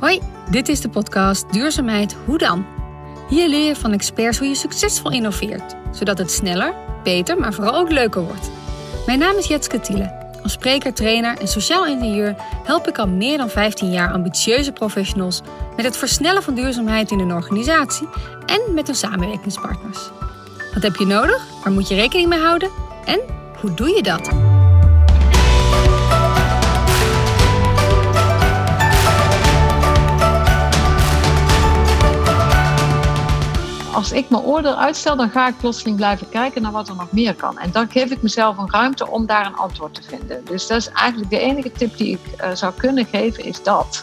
Hoi, dit is de podcast Duurzaamheid Hoe dan? Hier leer je van experts hoe je succesvol innoveert, zodat het sneller, beter, maar vooral ook leuker wordt. Mijn naam is Jetske Thiele. Als spreker, trainer en sociaal ingenieur help ik al meer dan 15 jaar ambitieuze professionals met het versnellen van duurzaamheid in een organisatie en met hun samenwerkingspartners. Wat heb je nodig? Waar moet je rekening mee houden? En hoe doe je dat? Als ik mijn oordeel uitstel, dan ga ik plotseling blijven kijken naar wat er nog meer kan. En dan geef ik mezelf een ruimte om daar een antwoord te vinden. Dus dat is eigenlijk de enige tip die ik uh, zou kunnen geven, is dat.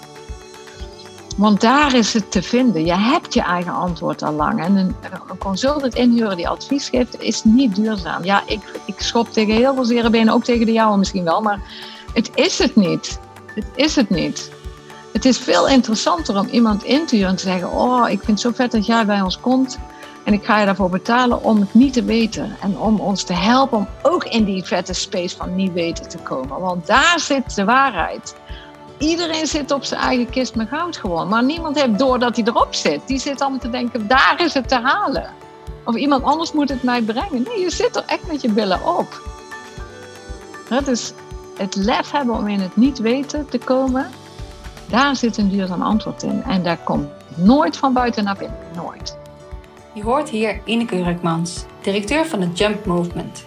Want daar is het te vinden. Je hebt je eigen antwoord al lang. En een, een consultant inhuren die advies geeft, is niet duurzaam. Ja, ik, ik schop tegen heel veel zere benen, ook tegen de jouwe misschien wel. Maar het is het niet. Het is het niet. Het is veel interessanter om iemand in te huren en te zeggen: Oh, ik vind het zo vet dat jij bij ons komt. En ik ga je daarvoor betalen om het niet te weten. En om ons te helpen om ook in die vette space van niet weten te komen. Want daar zit de waarheid. Iedereen zit op zijn eigen kist met goud gewoon. Maar niemand heeft door dat hij erop zit. Die zit allemaal te denken: daar is het te halen. Of iemand anders moet het mij brengen. Nee, je zit er echt met je billen op. Dat is het lef hebben om in het niet weten te komen daar zit een duurzaam antwoord in. En daar komt nooit van buiten naar binnen. Nooit. Je hoort hier Ineke Rukmans, directeur van het Jump Movement.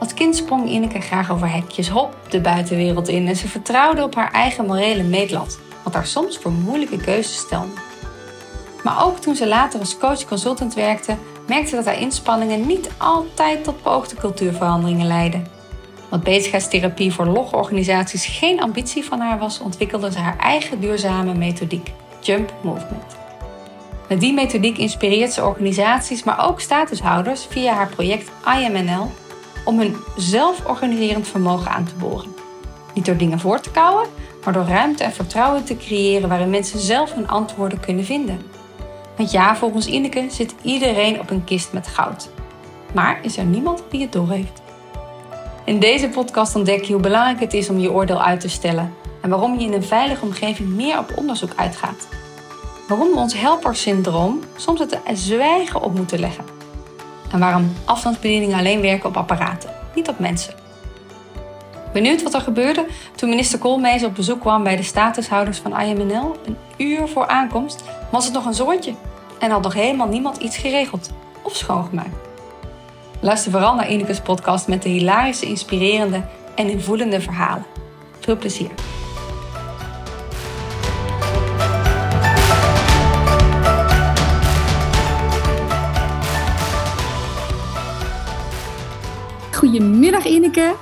Als kind sprong Ineke graag over hekjes hop de buitenwereld in en ze vertrouwde op haar eigen morele meetlat, wat haar soms voor moeilijke keuzes stelde. Maar ook toen ze later als coach-consultant werkte, merkte dat haar inspanningen niet altijd tot beoogde cultuurveranderingen leidden. Want bezigheidstherapie voor logorganisaties geen ambitie van haar was, ontwikkelde ze haar eigen duurzame methodiek, Jump Movement. Met die methodiek inspireert ze organisaties, maar ook statushouders via haar project IMNL om hun zelforganiserend vermogen aan te boren. Niet door dingen voor te kouwen, maar door ruimte en vertrouwen te creëren waarin mensen zelf hun antwoorden kunnen vinden. Want ja, volgens Ineke zit iedereen op een kist met goud. Maar is er niemand die het doorheeft? In deze podcast ontdek je hoe belangrijk het is om je oordeel uit te stellen en waarom je in een veilige omgeving meer op onderzoek uitgaat. Waarom we ons helpersyndroom soms het zwijgen op moeten leggen. En waarom afstandsbedieningen alleen werken op apparaten, niet op mensen. Benieuwd wat er gebeurde toen minister Koolmees op bezoek kwam bij de statushouders van IMNL? Een uur voor aankomst was het nog een zooitje en had nog helemaal niemand iets geregeld of schoongemaakt. Luister vooral naar Ineke's podcast met de hilarische, inspirerende en invoelende verhalen. Veel plezier! Goedemiddag Ineke.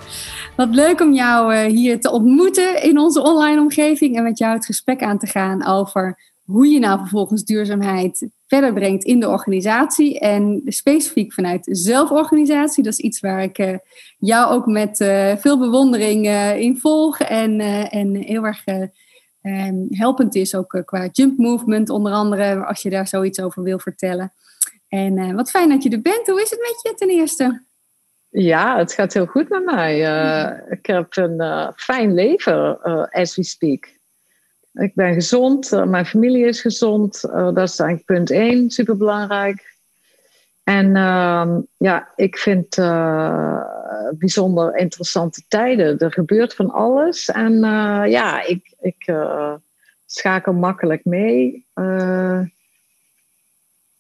Wat leuk om jou eh, hier te ontmoeten in onze online omgeving en met jou het gesprek aan te gaan over hoe je nou vervolgens duurzaamheid verder brengt in de organisatie. En specifiek vanuit zelforganisatie. Dat is iets waar ik uh, jou ook met uh, veel bewondering in volg. En, en heel erg um, helpend is ook qua jump movement onder andere. Als je daar zoiets over wil vertellen. En wat fijn dat je er bent. Hoe is het met je ten eerste? Ja, het gaat heel goed met mij. ik heb een fijn leven, as we speak. Ik ben gezond, mijn familie is gezond. Dat is eigenlijk punt één, superbelangrijk. En uh, ja, ik vind bijzonder interessante tijden. Er gebeurt van alles. En ja, ik, ik schakel makkelijk mee.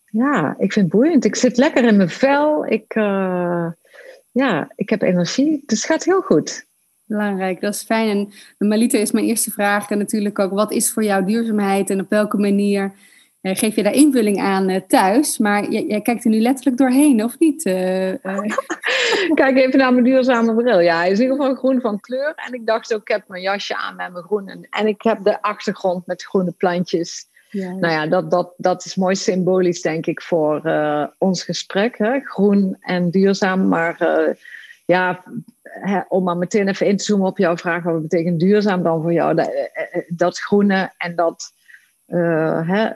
ja, ik vind het boeiend. Ik zit lekker in mijn vel. Ik, ja, ik heb energie. Dus het gaat heel goed. Belangrijk, dat is fijn. En Malita is mijn eerste vraag en natuurlijk ook, wat is voor jou duurzaamheid en op welke manier eh, geef je daar invulling aan eh, thuis? Maar jij, kijkt er nu letterlijk doorheen, of niet? Uh, Kijk even naar mijn duurzame bril. Ja, hij is in ieder geval groen van kleur. En ik dacht ook, ik heb mijn jasje aan met mijn groen. En, ik heb de achtergrond met groene plantjes. Nou ja, dat, dat, dat is mooi symbolisch, denk ik, voor ons gesprek. Hè? Groen en duurzaam, maar ja, om maar meteen even in te zoomen op jouw vraag, wat betekent duurzaam dan voor jou? Dat, eh, eh, eh, groene en dat uh,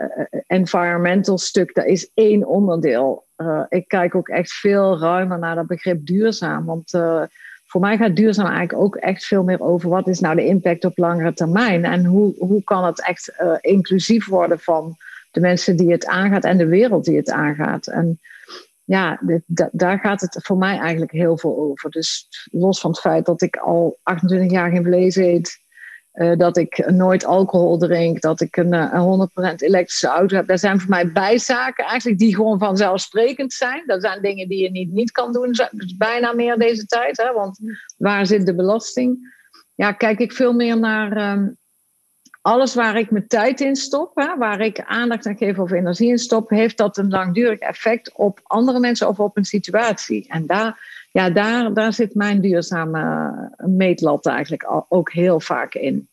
environmental stuk, dat is één onderdeel. ik kijk ook echt veel ruimer naar dat begrip duurzaam, want voor mij gaat duurzaam eigenlijk ook echt veel meer over wat is nou de impact op langere termijn en hoe, hoe kan het echt uh, inclusief worden van de mensen die het aangaat en de wereld die het aangaat. En ja, daar gaat het voor mij eigenlijk heel veel over. Dus los van het feit dat ik al 28 jaar geen vlees eet, uh, dat ik nooit alcohol drink, dat ik een, eh, een 100% elektrische auto heb. Dat zijn voor mij bijzaken eigenlijk die gewoon vanzelfsprekend zijn. Dat zijn dingen die je niet, niet kan doen, dus bijna meer deze tijd. Hè? Want waar zit de belasting? Ja, kijk ik veel meer naar um, alles waar ik mijn tijd in stop, hè, waar ik aandacht aan geef of energie in stop, heeft dat een langdurig effect op andere mensen of op een situatie. En daar, ja, daar, daar zit mijn duurzame meetlat eigenlijk ook heel vaak in.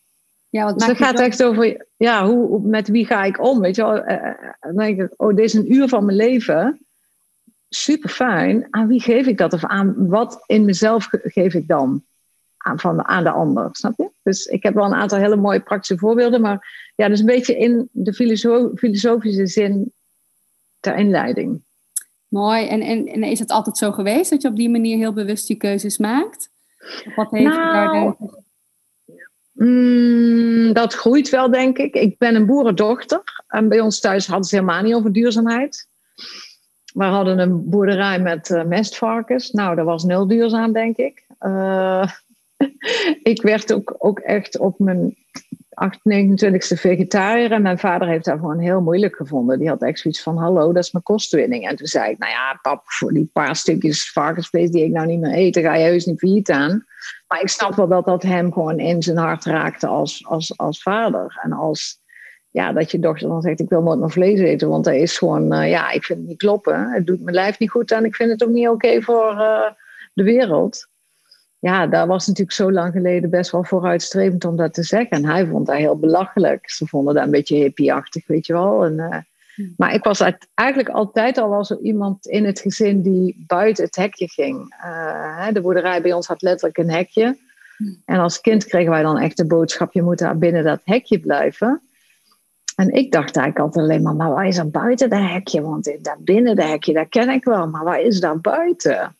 Ja, want dus het gaat echt over, ja, hoe, met wie ga ik om? Weet je wel, eh, eh, dan denk ik, oh, dit is een uur van mijn leven. Super fijn. Aan wie geef ik dat? Of aan wat in mezelf geef ik dan? aan, van, aan de ander, snap je? Dus ik heb wel een aantal hele mooie praktische voorbeelden, maar ja, dus een beetje in de filosofische zin ter inleiding. Mooi. En, en, en is het altijd zo geweest dat je op die manier heel bewust je keuzes maakt? wat heeft nou, daar mm, dat groeit wel, denk ik. Ik ben een boerendochter. En bij ons thuis hadden ze helemaal niet over duurzaamheid. We hadden een boerderij met uh, mestvarkens. Nou, dat was nul duurzaam, denk ik. Uh, ik werd ook, ook echt op mijn 29ste vegetariër. En mijn vader heeft dat gewoon heel moeilijk gevonden. Die had echt zoiets van: Hallo, dat is mijn kostwinning. En toen zei ik: Nou ja, pap, voor die paar stukjes varkensvlees die ik nou niet meer eet, ga je heus niet failliet aan. Maar ik snap wel dat dat hem gewoon in zijn hart raakte als, als, als vader. En als. Ja, dat je dochter dan zegt: Ik wil nooit meer vlees eten, want dat is gewoon, uh, ja, ik vind het niet kloppen. Het doet mijn lijf niet goed en ik vind het ook niet oké voor uh, de wereld ja, daar was natuurlijk zo lang geleden best wel vooruitstrevend om dat te zeggen. En hij vond dat heel belachelijk. Ze vonden dat een beetje hippieachtig, weet je wel. En, uh, maar ik was eigenlijk altijd al wel zo iemand in het gezin die buiten het hekje ging. Uh, de boerderij bij ons had letterlijk een hekje. En als kind kregen wij dan echt de boodschap: je moet daar binnen dat hekje blijven. En ik dacht eigenlijk altijd alleen maar: maar wat is er buiten dat hekje? Want daar binnen dat hekje, dat ken ik wel. Maar wat is daar buiten?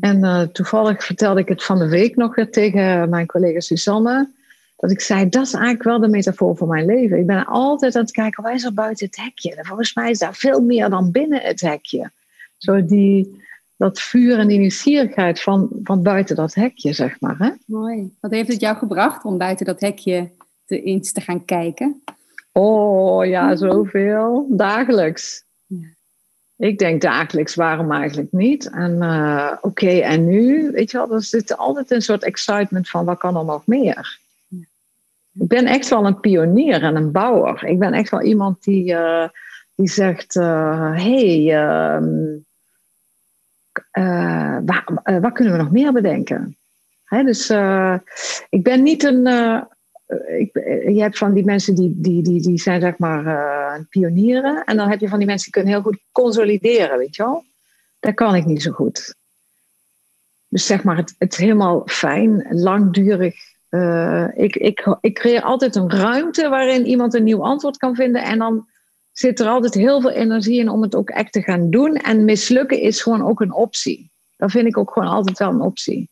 En uh, toevallig vertelde ik het van de week nog weer tegen mijn collega Susanne. Dat ik zei, dat is eigenlijk wel de metafoor voor mijn leven. Ik ben altijd aan het kijken, waar is er buiten het hekje? En volgens mij is daar veel meer dan binnen het hekje. Zo die, dat vuur en die nieuwsgierigheid van, van buiten dat hekje, zeg maar. Hè? Mooi. Wat heeft het jou gebracht om buiten dat hekje te, eens te gaan kijken? Oh ja, zoveel. Dagelijks. Ik denk dagelijks, waarom eigenlijk niet? En uh, oké, okay, en nu? Weet je wel, er zit altijd een soort excitement van, wat kan er nog meer? Ik ben echt wel een pionier en een bouwer. Ik ben echt wel iemand die, uh, die zegt, uh, hey, wat kunnen we nog meer bedenken? Hè, dus ik ben niet een eh, ik, eh, je hebt van die mensen die, die, die, die zijn zeg maar uh, pionieren. En dan heb je van die mensen die kunnen heel goed consolideren, weet je wel. Dat kan ik niet zo goed. Dus zeg maar het, het helemaal fijn, langdurig. Ik, ik, ik creëer altijd een ruimte waarin iemand een nieuw antwoord kan vinden. En dan zit er altijd heel veel energie in om het ook echt te gaan doen. En mislukken is gewoon ook een optie. Dat vind ik ook gewoon altijd wel een optie.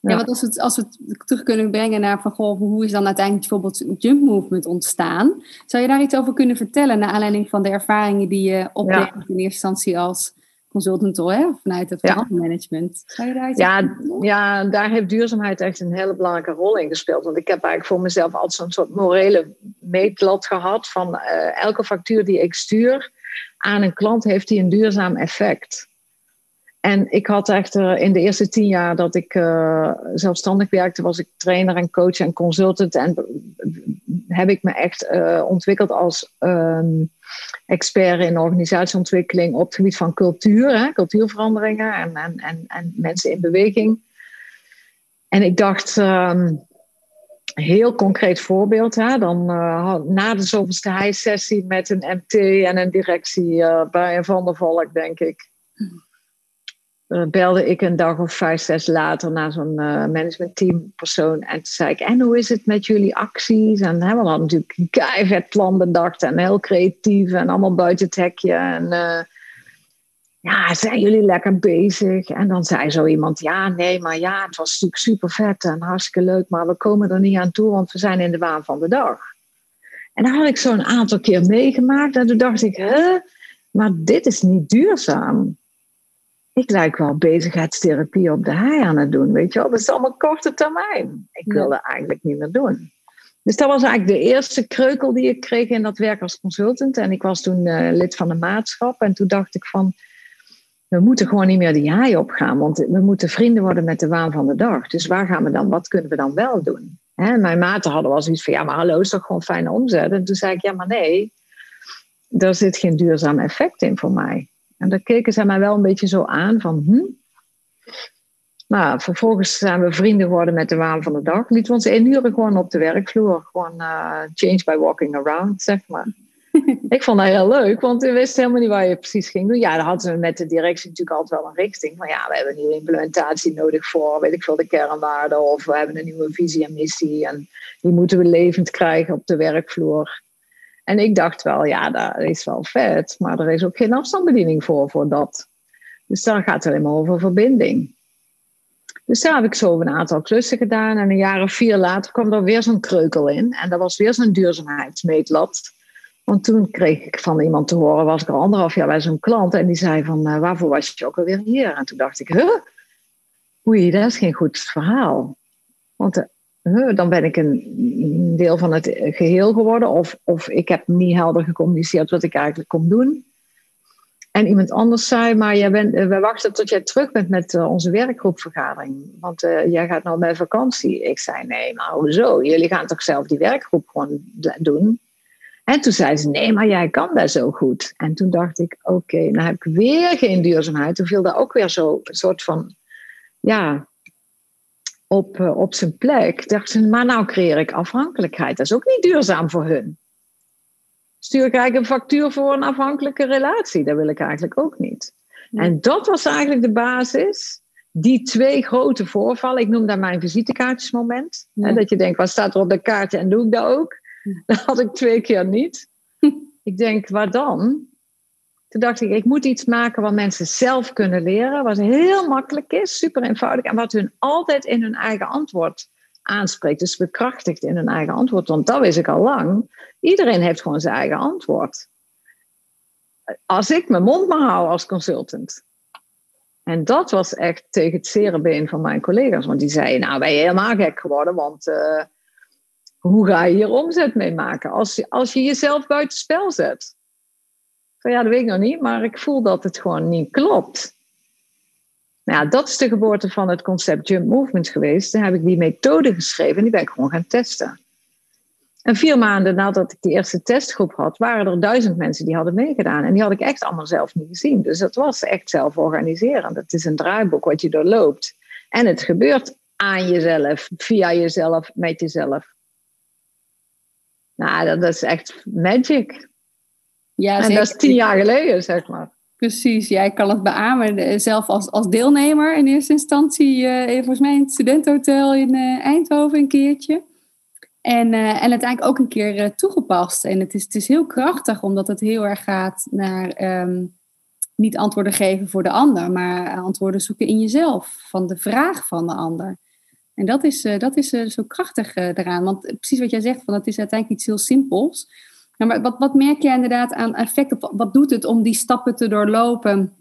Ja, ja. Ja, want als we, het, als we het terug kunnen brengen naar van goh, hoe is dan uiteindelijk bijvoorbeeld Jump Movement ontstaan? Zou je daar iets over kunnen vertellen naar aanleiding van de ervaringen die je opdeed in eerste instantie als consultant hè? vanuit het verandermanagement? Zou je daar iets ja, ja, daar heeft duurzaamheid echt een hele belangrijke rol in gespeeld. Want ik heb eigenlijk voor mezelf altijd zo'n soort morele meetlat gehad van uh, elke factuur die ik stuur aan een klant heeft die een duurzaam effect. En ik had echt uh, in de eerste tien jaar dat ik uh, zelfstandig werkte, was ik trainer en coach en consultant. En heb ik me echt uh, ontwikkeld als um, expert in organisatieontwikkeling op het gebied van cultuur, hè, cultuurveranderingen en, en, en, en, mensen in beweging. En ik dacht, um, heel concreet voorbeeld, hè, dan na de zoveelste high-sessie met een MT en een directie bij een Van der Valk, denk ik. Hmm uh, belde ik een dag of vijf, zes later naar zo'n uh, managementteampersoon. En toen zei ik, en hoe is het met jullie acties? En hè, we hadden natuurlijk een keihard plan bedacht en heel creatief en allemaal buiten het. En, uh, ja, zijn jullie lekker bezig? En dan zei zo iemand, ja, nee, maar ja, het was natuurlijk super vet en hartstikke leuk, maar we komen er niet aan toe, want we zijn in de waan van de dag. En dat had ik zo een aantal keer meegemaakt en toen dacht ik, hè, maar dit is niet duurzaam. Ik lijk wel bezigheidstherapie op de hei aan het doen, weet je wel. Dat is allemaal korte termijn. Ik wil dat eigenlijk niet meer doen. Dus dat was eigenlijk de eerste kreukel die ik kreeg in dat werk als consultant. En ik was toen uh, lid van de maatschap. En toen dacht ik van, we moeten gewoon niet meer die haai opgaan. Want we moeten vrienden worden met de waan van de dag. Dus waar gaan we dan, wat kunnen we dan wel doen? Hè? Mijn maten hadden wel zoiets van, ja maar hallo, is toch gewoon fijne omzet? En toen zei ik, ja maar nee, daar zit geen duurzaam effect in voor mij. En daar keken ze mij wel een beetje zo aan van, hm? Nou, vervolgens zijn we vrienden geworden met de waan van de dag. Lieten we ons één uur gewoon op de werkvloer. Gewoon uh, change by walking around, zeg maar. ik vond dat heel leuk, want we wisten helemaal niet waar je precies ging doen. Ja, dan hadden we met de directie natuurlijk altijd wel een richting. Van ja, we hebben een nieuwe implementatie nodig voor, weet ik veel, de kernwaarden. Of we hebben een nieuwe visie en missie. En die moeten we levend krijgen op de werkvloer. En ik dacht wel, ja, dat is wel vet. Maar er is ook geen afstandsbediening voor, voor dat. Dus daar gaat het alleen maar over verbinding. Dus daar heb ik zo een aantal klussen gedaan. En een jaar of vier later kwam er weer zo'n kreukel in. En dat was weer zo'n duurzaamheidsmeetlat. Want toen kreeg ik van iemand te horen, was ik al anderhalf jaar bij zo'n klant. En die zei van, uh, waarvoor was je ook alweer hier? En toen dacht ik, huh? Oei, dat is geen goed verhaal. Want dan ben ik een deel van het geheel geworden. Of, of ik heb niet helder gecommuniceerd wat ik eigenlijk kom doen. En iemand anders zei, maar jij bent, uh, we wachten tot jij terug bent met onze werkgroepvergadering. Want jij gaat nou bij vakantie. Ik zei, nee, maar hoezo? Jullie gaan toch zelf die werkgroep gewoon doen? En toen zei ze, nee, maar jij kan dat zo goed. En toen dacht ik, oké, nou heb ik weer geen duurzaamheid. Toen viel dat ook weer zo een soort van, ja, op, uh, op zijn plek. Dacht ze, maar nou creëer ik afhankelijkheid. Dat is ook niet duurzaam voor hun. Stuur ik eigenlijk een factuur voor een afhankelijke relatie? Dat wil ik eigenlijk ook niet. En dat was eigenlijk de basis. Die twee grote voorvallen, ik noem dat mijn visitekaartjesmoment. Ja. dat je denkt, wat staat er op de kaartje en doe ik dat ook? Dat had ik twee keer niet. ik denk, waar dan? Toen dacht ik, ik moet iets maken wat mensen zelf kunnen leren, wat heel makkelijk is, super eenvoudig en wat hun altijd in hun eigen antwoord aanspreekt. Dus bekrachtigt in hun eigen antwoord, want dat wist ik al lang. Iedereen heeft gewoon zijn eigen antwoord. Als ik mijn mond maar hou als consultant. En dat was echt tegen het zere been van mijn collega's, want die zeiden, nou ben je helemaal gek geworden, want... Uh, hoe ga je hier omzet mee maken als als je jezelf buitenspel zet? Ja, dat weet ik nog niet, maar ik voel dat het gewoon niet klopt. Nou dat is de geboorte van het concept Jump Movement geweest. Toen heb ik die methode geschreven en die ben ik gewoon gaan testen. En vier maanden nadat ik die eerste testgroep had, waren er duizend mensen die hadden meegedaan. En die had ik echt allemaal zelf niet gezien. Dus dat was echt zelf organiseren. Het is een draaiboek wat je doorloopt. En het gebeurt aan jezelf, via jezelf, met jezelf. Nou, dat is echt magic. Ja, en dat is tien jaar geleden, zeg maar. Precies, jij kan het beamen. Zelf als, als deelnemer in eerste instantie, uh, volgens mij in het studentenhotel in uh, Eindhoven een keertje. En, uh, en uiteindelijk ook een keer toegepast. En het is, het is heel krachtig, omdat het heel erg gaat naar um, niet antwoorden geven voor de ander, maar antwoorden zoeken in jezelf, van de vraag van de ander. En dat is, dat is zo krachtig eraan. Want precies wat jij zegt, van, het is uiteindelijk iets heel simpels. Maar wat, wat merk jij inderdaad aan effect? Op, wat doet het om die stappen te doorlopen?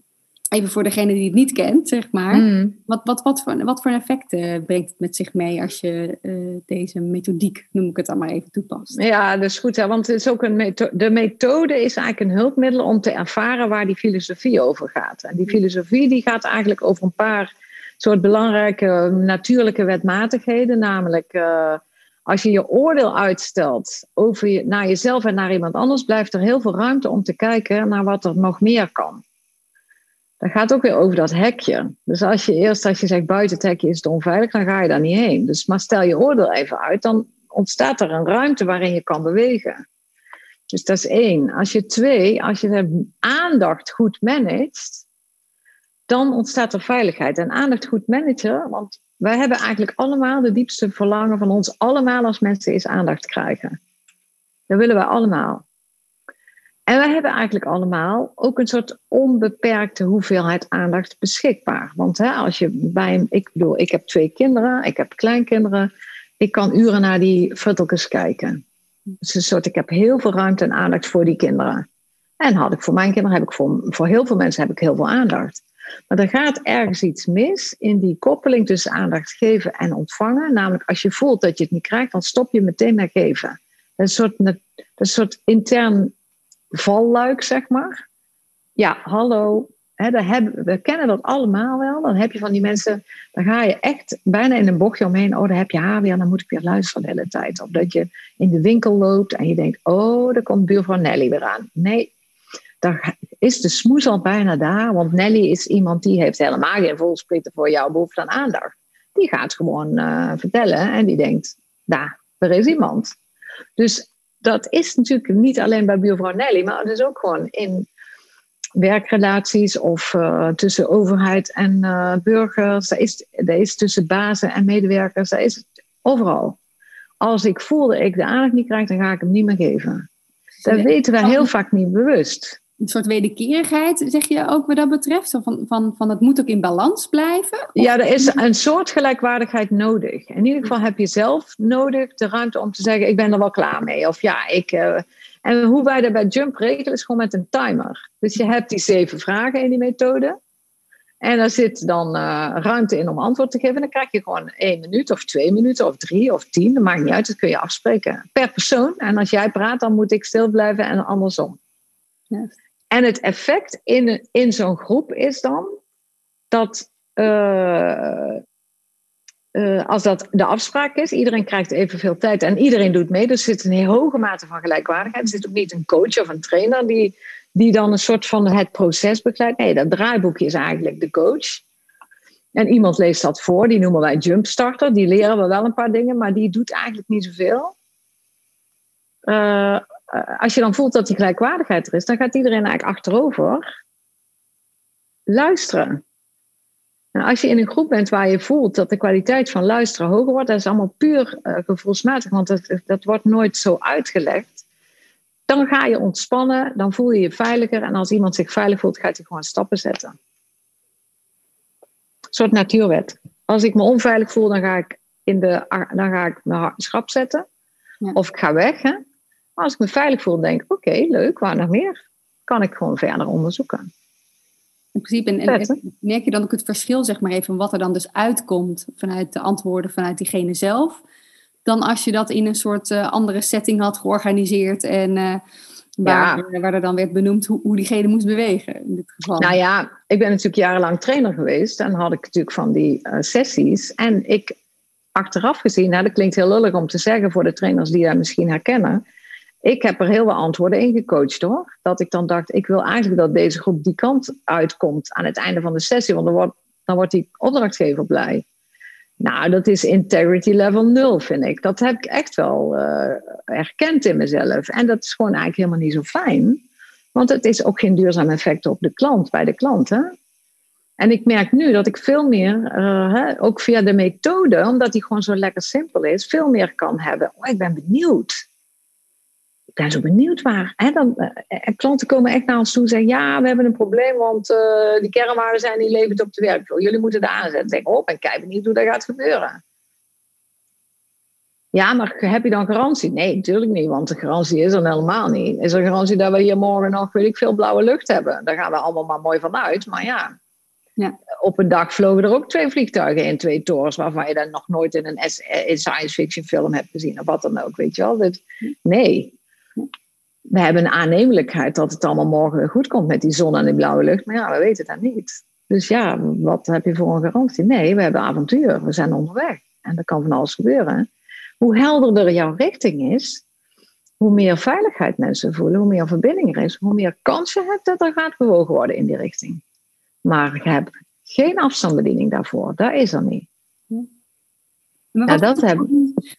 Even voor degene die het niet kent, zeg maar. Mm. Wat, wat, wat, voor, wat voor effecten brengt het met zich mee als je deze methodiek, noem ik het dan maar even, toepast? Ja, dat is goed. Hè? Want het is ook een methode, de methode is eigenlijk een hulpmiddel om te ervaren waar die filosofie over gaat. En die filosofie die gaat eigenlijk over een paar soort belangrijke natuurlijke wetmatigheden. Namelijk, uh, als je je oordeel uitstelt over je, naar jezelf en naar iemand anders, blijft er heel veel ruimte om te kijken naar wat er nog meer kan. Dat gaat ook weer over dat hekje. Dus als je eerst als je zegt buiten het hekje is het onveilig, dan ga je daar niet heen. Dus, maar stel je oordeel even uit, dan ontstaat er een ruimte waarin je kan bewegen. Dus dat is één. Als je twee, als je de aandacht goed managt, dan ontstaat er veiligheid. En aandacht goed managen, want wij hebben eigenlijk allemaal de diepste verlangen van ons allemaal als mensen is aandacht krijgen. Dat willen wij allemaal. En we hebben eigenlijk allemaal ook een soort onbeperkte hoeveelheid aandacht beschikbaar. Want hè, als je bij ik bedoel, ik heb twee kinderen, ik heb kleinkinderen. Ik kan uren naar die futtelkes kijken. Dus een soort, ik heb heel veel ruimte en aandacht voor die kinderen. En had ik voor mijn kinderen, heb ik voor, voor heel veel mensen heb ik heel veel aandacht. Maar er gaat ergens iets mis in die koppeling tussen aandacht geven en ontvangen. Namelijk als je voelt dat je het niet krijgt, dan stop je meteen met geven. Een soort, een soort intern valluik, zeg maar. Ja, hallo. hebben, we kennen dat allemaal wel. Dan heb je van die mensen, dan ga je echt bijna in een bochtje omheen. Oh, dan heb je haar weer, dan moet ik weer luisteren de hele tijd. Of dat je in de winkel loopt en je denkt, oh, daar komt buurvrouw Nelly weer aan. Nee, daar is de smoes al bijna daar. Want Nelly is iemand die heeft helemaal geen volsprieten voor jouw behoefte aan aandacht. Die gaat gewoon uh, vertellen en die denkt, daar, er is iemand. Dus dat is natuurlijk niet alleen bij buurvrouw Nelly, maar het is ook gewoon in werkrelaties of uh, tussen overheid en uh, burgers. Dat is, dat is tussen bazen en medewerkers. Dat is overal. Als ik voel dat ik de aandacht niet krijg, dan ga ik hem niet meer geven. Dat weten wij heel vaak niet bewust een soort wederkerigheid, zeg je ook wat dat betreft? Van, van, van het moet ook in balans blijven? Ja, er is een soort gelijkwaardigheid nodig. In ieder geval heb je zelf nodig de ruimte om te zeggen: ik ben er wel klaar mee. Of ja, ik. Uh, en hoe wij dat bij Jump regelen is gewoon met een timer. Dus je hebt die zeven vragen in die methode. En daar zit dan uh, ruimte in om antwoord te geven. Dan krijg je gewoon één minuut of twee minuten of drie of tien. Dat maakt niet uit, dat kun je afspreken per persoon. En als jij praat, dan moet ik stil blijven en andersom. Ja. En het effect in, in zo'n groep is dan dat uh, uh, als dat de afspraak is, iedereen krijgt evenveel tijd en iedereen doet mee. Dus er zit een hoge mate van gelijkwaardigheid. Er zit ook niet een coach of een trainer die, die dan een soort van het proces begeleidt. Nee, dat draaiboekje is eigenlijk de coach. En iemand leest dat voor, die noemen wij jumpstarter. Die leren we wel een paar dingen, maar die doet eigenlijk niet zoveel. Eh, als je dan voelt dat die gelijkwaardigheid er is, dan gaat iedereen eigenlijk achterover luisteren. En als je in een groep bent waar je voelt dat de kwaliteit van luisteren hoger wordt, dat is allemaal puur uh, gevoelsmatig, want dat, dat wordt nooit zo uitgelegd. Dan ga je ontspannen, dan voel je je veiliger en als iemand zich veilig voelt, gaat hij gewoon stappen zetten. Een soort natuurwet. Als ik me onveilig voel, dan ga ik, in de, dan ga ik mijn schap zetten. Ja. Of ik ga weg. Hè? Maar als ik me veilig voel, denk ik, oké, leuk, waar nog meer? Kan ik gewoon verder onderzoeken. In principe, en, merk je dan ook het verschil, zeg maar even, wat er dan dus uitkomt vanuit de antwoorden vanuit diegene zelf, dan als je dat in een soort uh, andere setting had georganiseerd en uh, waar, ja. waar er dan werd benoemd hoe, hoe, diegene moest bewegen in dit geval. Nou ja, ik ben natuurlijk jarenlang trainer geweest en had ik natuurlijk van die uh, sessies en ik achteraf gezien, nou dat klinkt heel lullig om te zeggen voor de trainers die dat misschien herkennen, ik heb er heel veel antwoorden in gecoacht hoor. Dat ik dan dacht, ik wil eigenlijk dat deze groep die kant uitkomt aan het einde van de sessie, want dan wordt, dan wordt die opdrachtgever blij. Nou, dat is integrity level 0, vind ik. Dat heb ik echt wel uh, erkend in mezelf. En dat is gewoon eigenlijk helemaal niet zo fijn. Want het is ook geen duurzaam effect op de klant, bij de klant. Hè? En ik merk nu dat ik veel meer, uh, hè, ook via de methode, omdat die gewoon zo lekker simpel is, veel meer kan hebben. Oh, ik ben benieuwd ben zo benieuwd waar. Hè, dan, uh, klanten komen echt naar ons toe en zeggen: Ja, we hebben een probleem, want uh, die kernwaarden zijn niet levend op de werkvloer. Jullie moeten daar aanzetten. Zeg, oh, ben kijk benieuwd hoe dat gaat gebeuren. Ja, maar heb je dan garantie? Nee, natuurlijk niet, want de garantie is er helemaal niet. Is er garantie dat we hier morgen nog, weet ik veel, blauwe lucht hebben? Daar gaan we allemaal maar mooi van uit. Maar ja, ja. op een dag vlogen er ook twee vliegtuigen in, twee torens, waarvan je dat nog nooit in een, science fiction film hebt gezien, of wat dan ook, weet je wel. nee, we hebben een aannemelijkheid dat het allemaal morgen goed komt met die zon en die blauwe lucht. Maar ja, we weten dat niet. Dus ja, wat heb je voor een garantie? Nee, we hebben avontuur. We zijn onderweg. En er kan van alles gebeuren. Hoe helderder jouw richting is, hoe meer veiligheid mensen voelen, hoe meer verbinding er is, hoe meer kans je hebt dat er gaat bewogen worden in die richting. Maar je hebt geen afstandsbediening daarvoor. Dat is er niet. Maar wat, dat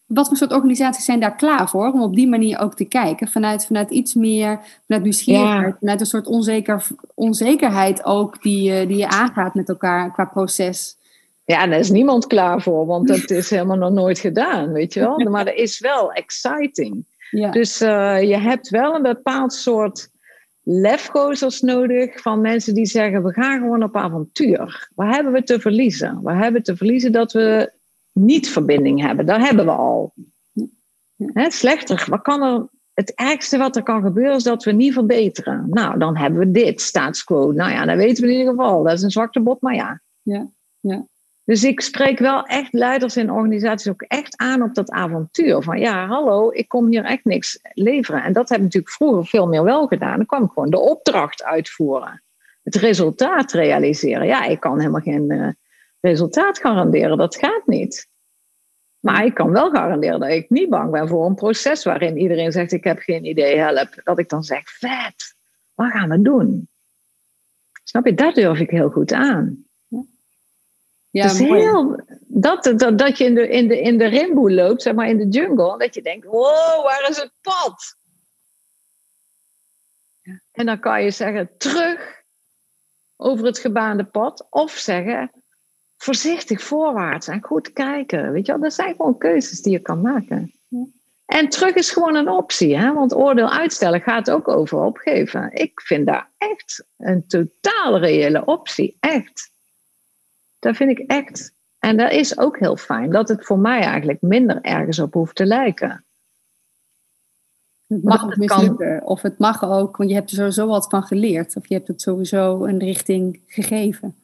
wat voor soort organisaties zijn daar klaar voor om op die manier ook te kijken? Vanuit, vanuit iets meer, vanuit nieuwsgierigheid, vanuit een soort onzeker, onzekerheid ook die, die je aangaat met elkaar qua proces. Ja, daar is niemand klaar voor, want dat is helemaal nog nooit gedaan, weet je wel. Maar dat is wel exciting. Ja. Dus uh, je hebt wel een bepaald soort lefgozers nodig van mensen die zeggen: we gaan gewoon op avontuur. Waar hebben we te verliezen? Waar hebben we te verliezen dat we niet verbinding hebben? Daar hebben we al. Hè, slechter, wat kan er, het ergste wat er kan gebeuren is dat we niet verbeteren. Nou, dan hebben we dit, status quo. Nou ja, dan weten we in ieder geval. Dat is een zwakte bot, maar ja. Ja, ja. Dus ik spreek wel echt leiders in organisaties ook echt aan op dat avontuur. Van ja, hallo, ik kom hier echt niks leveren. En dat heb ik natuurlijk vroeger veel meer wel gedaan. Dan kwam ik gewoon de opdracht uitvoeren. Het resultaat realiseren. Ja, ik kan helemaal geen uh, resultaat garanderen. Dat gaat niet. Maar ik kan wel garanderen dat ik niet bang ben voor een proces waarin iedereen zegt: Ik heb geen idee, help. Dat ik dan zeg: Vet, wat gaan we doen? Snap je, dat durf ik heel goed aan. Ja, dus heel, dat, dat, dat je in de, in, de, in de rimboe loopt, zeg maar in de jungle, dat je denkt: Wow, waar is het pad? En dan kan je zeggen: Terug over het gebaande pad, of zeggen: voorzichtig voorwaarts en goed kijken. Weet je wel, dat zijn gewoon keuzes die je kan maken. En terug is gewoon een optie, hè? want oordeel uitstellen gaat ook over opgeven. Ik vind daar echt een totaal reële optie, echt. Dat vind ik echt. En dat is ook heel fijn, dat het voor mij eigenlijk minder ergens op hoeft te lijken. Het mag ook mislukken, of het mag ook, want je hebt er sowieso wat van geleerd, of je hebt het sowieso een richting gegeven.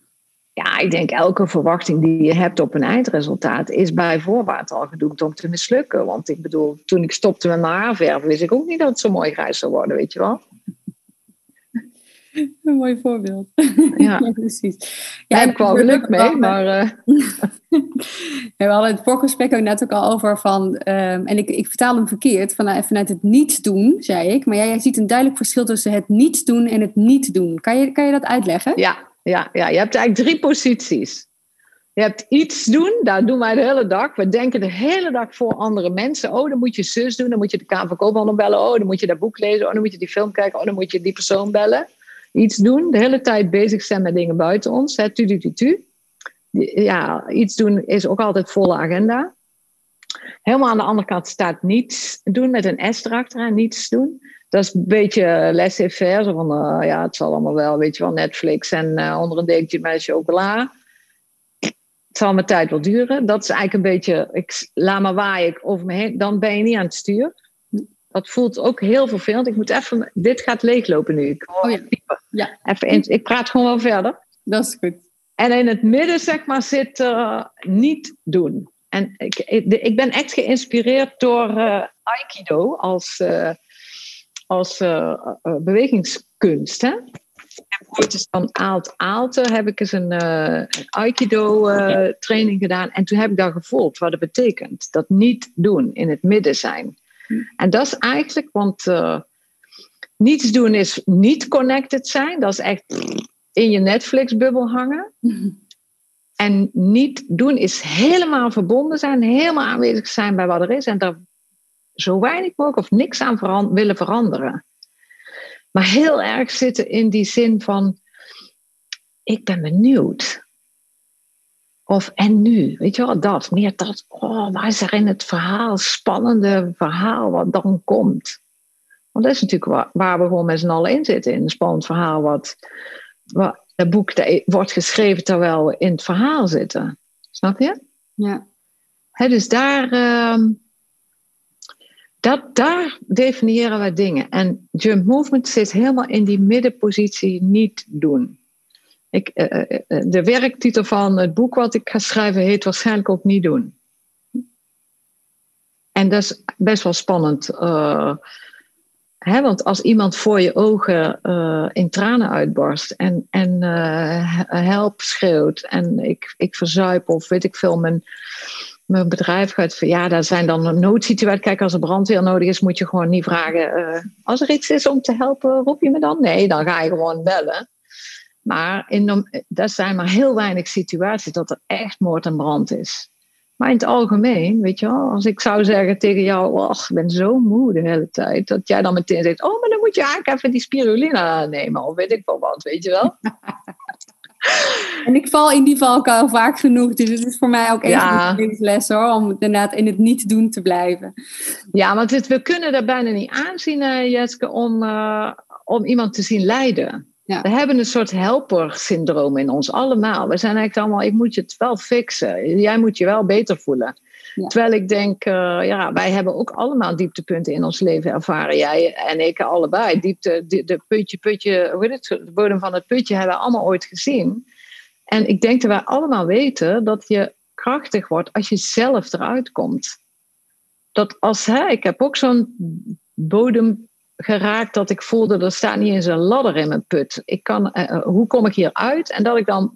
Ja, ik denk elke verwachting die je hebt op een eindresultaat is bij voorbaat al gedoemd om te mislukken. Want ik bedoel, toen ik stopte met mijn haarverven, wist ik ook niet dat het zo mooi grijs zou worden, weet je wel. Een mooi voorbeeld. Ja, precies. Ja, heb ik wel geluk mee, maar... Uh... we hadden het voorgesprek ook net ook al over van... Um, en ik, ik vertaal hem verkeerd, vanuit, vanuit het niets doen, zei ik. Maar jij, jij ziet een duidelijk verschil tussen het niets doen en het niet doen. Kan je, kan je dat uitleggen? Ja, ja, ja, je hebt eigenlijk drie posities. Je hebt iets doen, daar doen wij de hele dag. We denken de hele dag voor andere mensen. Oh, dan moet je zus doen, dan moet je de Kamer van bellen. Oh, dan moet je dat boek lezen. Oh, dan moet je die film kijken. Oh, dan moet je die persoon bellen. Iets doen, de hele tijd bezig zijn met dingen buiten ons. Tu, tu, tu, tu. Ja, iets doen is ook altijd volle agenda. Helemaal aan de andere kant staat niets doen met een S erachteraan, niets doen. Dat is een beetje laissez-faire. van, uh, ja, het zal allemaal wel, weet je wel, Netflix en uh, onder een dekentje met chocola. Het zal mijn tijd wel duren. Dat is eigenlijk een beetje, ik laat maar waaien over me heen. Dan ben je niet aan het stuur. Dat voelt ook heel vervelend. Ik moet even, dit gaat leeglopen nu. Ik, oh ja. ja. Even in, ik praat gewoon wel verder. Dat is goed. En in het midden, zeg maar, zit uh, niet doen. En ik, ik, ben echt geïnspireerd door Aikido als als uh, bewegingskunst. Hè? En ooit is dan Aalt Aalte, heb ik eens een, uh, Aikido uh, training gedaan. En toen heb ik daar gevolgd wat het betekent. Dat niet doen, in het midden zijn. En dat is eigenlijk, want niets doen is niet connected zijn. Dat is echt in je Netflix-bubbel hangen. En niet doen is helemaal verbonden zijn, helemaal aanwezig zijn bij wat er is. En daar zo weinig mogelijk of niks aan willen veranderen. Maar heel erg zitten in die zin van, ik ben benieuwd. Of en nu, weet je wel, dat, meer dat, oh, waar is er in het verhaal, spannende verhaal wat dan komt. Want dat is natuurlijk waar, waar we gewoon met z'n allen in zitten, in een spannend verhaal wat, wat het boek dat wordt geschreven terwijl we in het verhaal zitten. Snap je? Ja. dus daar, uh, dat, daar definiëren we dingen. En jump movement zit helemaal in die middenpositie niet doen. Ik, uh, de werktitel van het boek wat ik ga schrijven heet waarschijnlijk ook niet doen. En dat is best wel spannend. Hè, want als iemand voor je ogen in tranen uitbarst en, en help schreeuwt en ik, ik verzuip of weet ik veel, mijn mijn bedrijf gaat. Ja, daar zijn dan noodsituaties. Kijk, als er brandweer nodig is, moet je gewoon niet vragen. Uh, als er iets is om te helpen, roep je me dan? Nee, dan ga je gewoon bellen. Maar in, er zijn maar heel weinig situaties dat er echt moord en brand is. Maar in het algemeen, weet je wel, als ik zou zeggen tegen jou, oh, ik ben zo moe de hele tijd, dat jij dan meteen zegt, oh, maar dan moet je eigenlijk even die spirulina nemen, of weet ik wel wat, weet je wel. En ik val in die valkuil vaak genoeg. Dus het is voor mij ook echt ja. een les hoor. Om inderdaad in het niet doen te blijven. Ja, want het, we kunnen er bijna niet aanzien, uh, Jeske, om, uh, om iemand te zien lijden. Ja. We hebben een soort helper-syndroom in ons allemaal. We zijn eigenlijk allemaal, ik moet je het wel fixen. Jij moet je wel beter voelen. Terwijl ik denk, uh, ja, wij hebben ook allemaal dieptepunten in ons leven ervaren. Jij en ik allebei. Diepte, de, de putje, het? De bodem van het putje hebben we allemaal ooit gezien. En ik denk dat wij allemaal weten dat je krachtig wordt als je zelf eruit komt. Dat als hè, ik heb ook zo'n bodem geraakt dat ik voelde, er staat niet eens een ladder in mijn put. Ik kan, uh, hoe kom ik hier uit? En dat ik dan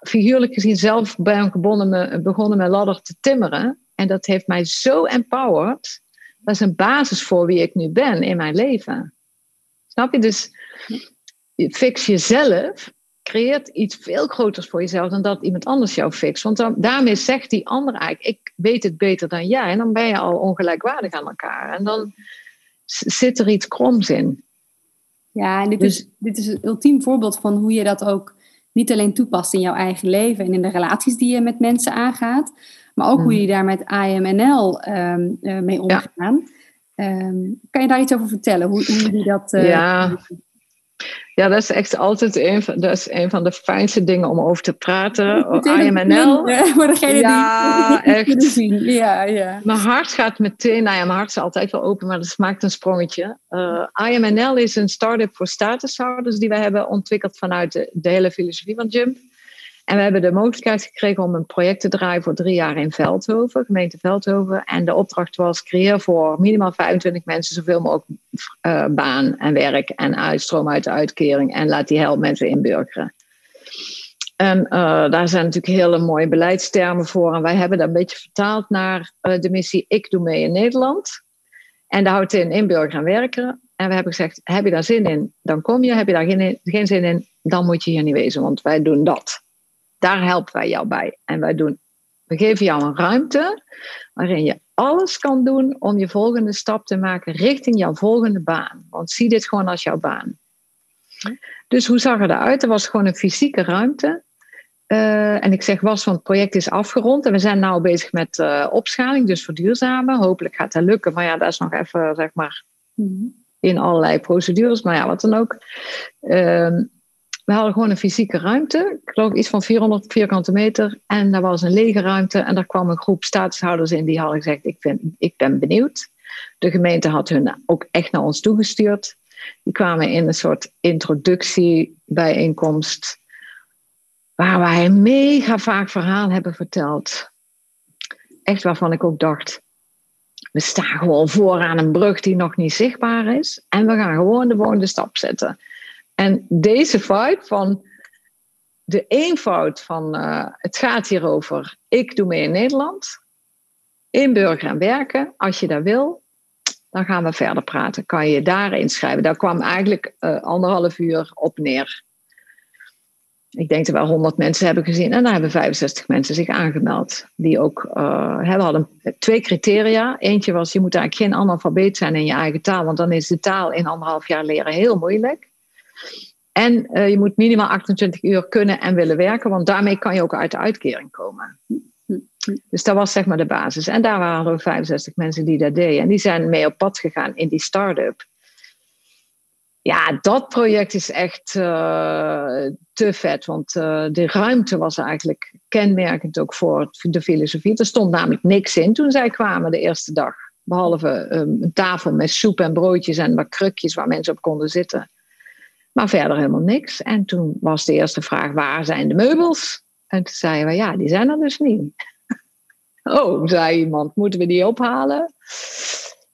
figuurlijk gezien zelf ben begonnen, begonnen met ladder te timmeren. En dat heeft mij zo empowered. Dat is een basis voor wie ik nu ben in mijn leven. Snap je? Dus fix jezelf creëert iets veel groters voor jezelf dan dat iemand anders jou fixt. Want dan, daarmee zegt die ander eigenlijk, ik weet het beter dan jij. En dan ben je al ongelijkwaardig aan elkaar. En dan zit er iets kroms in. Ja, en dit, is, dus- dit is een ultiem voorbeeld van hoe je dat ook niet alleen toepast in jouw eigen leven en in de relaties die je met mensen aangaat, maar ook hoe hmm. je daar met IMNL um, uh, mee omgaan. Um, kan je daar iets over vertellen? Hoe, hoe je dat. Uh, ja. Ja, dat is echt altijd een van, dat is een van de fijnste dingen om over te praten. IMNL. Voor degene ja, die echt. zien. Ja, ja. Mijn hart gaat meteen, nou ja, mijn hart is altijd wel open, maar dat maakt een sprongetje. Uh, eh, IMNL is een start-up voor statushouders die we hebben ontwikkeld vanuit de, de hele filosofie van Jump. En we hebben de mogelijkheid gekregen om een project te draaien voor drie jaar in Veldhoven, gemeente Veldhoven. En de opdracht was: creëer voor minimaal 25 mensen zoveel mogelijk uh, baan en werk en uitstroom uit de uitkering. En laat die help mensen inburgeren. En uh, daar zijn natuurlijk hele mooie beleidstermen voor. En wij hebben dat een beetje vertaald naar uh, de missie Ik Doe Mee in Nederland. En daar houdt in inburgeren en werken. En we hebben gezegd: heb je daar zin in, dan kom je. Heb je daar geen, geen zin in, dan moet je hier niet wezen, want wij doen dat. Daar helpen wij jou bij. En wij doen, we geven jou een ruimte waarin je alles kan doen om je volgende stap te maken richting jouw volgende baan. Want zie dit gewoon als jouw baan. Dus hoe zag het eruit? Er was gewoon een fysieke ruimte. Uh, en ik zeg was, want het project is afgerond. En we zijn nu bezig met uh, opschaling, dus verduurzamen. Hopelijk gaat dat lukken. Maar ja, dat is nog even, zeg maar, mhm. in allerlei procedures. Maar ja, wat dan ook. Uh, we hadden gewoon een fysieke ruimte, ik geloof iets van 400 vierkante meter. En daar was een lege ruimte en daar kwam een groep statushouders in die hadden gezegd, ik, vind, ik ben benieuwd. De gemeente had hun ook echt naar ons toegestuurd. Die kwamen in een soort introductiebijeenkomst, waar wij mega vaak verhaal hebben verteld. Echt waarvan ik ook dacht, we staan gewoon voor aan een brug die nog niet zichtbaar is. En we gaan gewoon de volgende stap zetten. En deze vibe van de eenvoud van uh, het gaat hier over, ik doe mee in Nederland, inburgeren en werken, als je dat wil, dan gaan we verder praten. Kan je daar inschrijven? Daar kwam eigenlijk uh, anderhalf uur op neer. Ik denk dat we 100 mensen hebben gezien en daar hebben 65 mensen zich aangemeld. Die ook, uh, hadden twee criteria. Eentje was, je moet eigenlijk geen analfabeet zijn in je eigen taal, want dan is de taal in anderhalf jaar leren heel moeilijk. En uh, je moet minimaal 28 uur kunnen en willen werken, want daarmee kan je ook uit de uitkering komen. Dus dat was zeg maar de basis. En daar waren er 65 mensen die dat deden. En die zijn mee op pad gegaan in die start-up. Ja, dat project is echt uh, te vet. Want uh, de ruimte was eigenlijk kenmerkend ook voor de filosofie. Er stond namelijk niks in toen zij kwamen de eerste dag. Behalve um, een tafel met soep en broodjes en wat krukjes waar mensen op konden zitten. Maar verder helemaal niks. En toen was de eerste vraag: waar zijn de meubels? En toen zeiden we: ja, die zijn er dus niet. oh, zei iemand: moeten we die ophalen?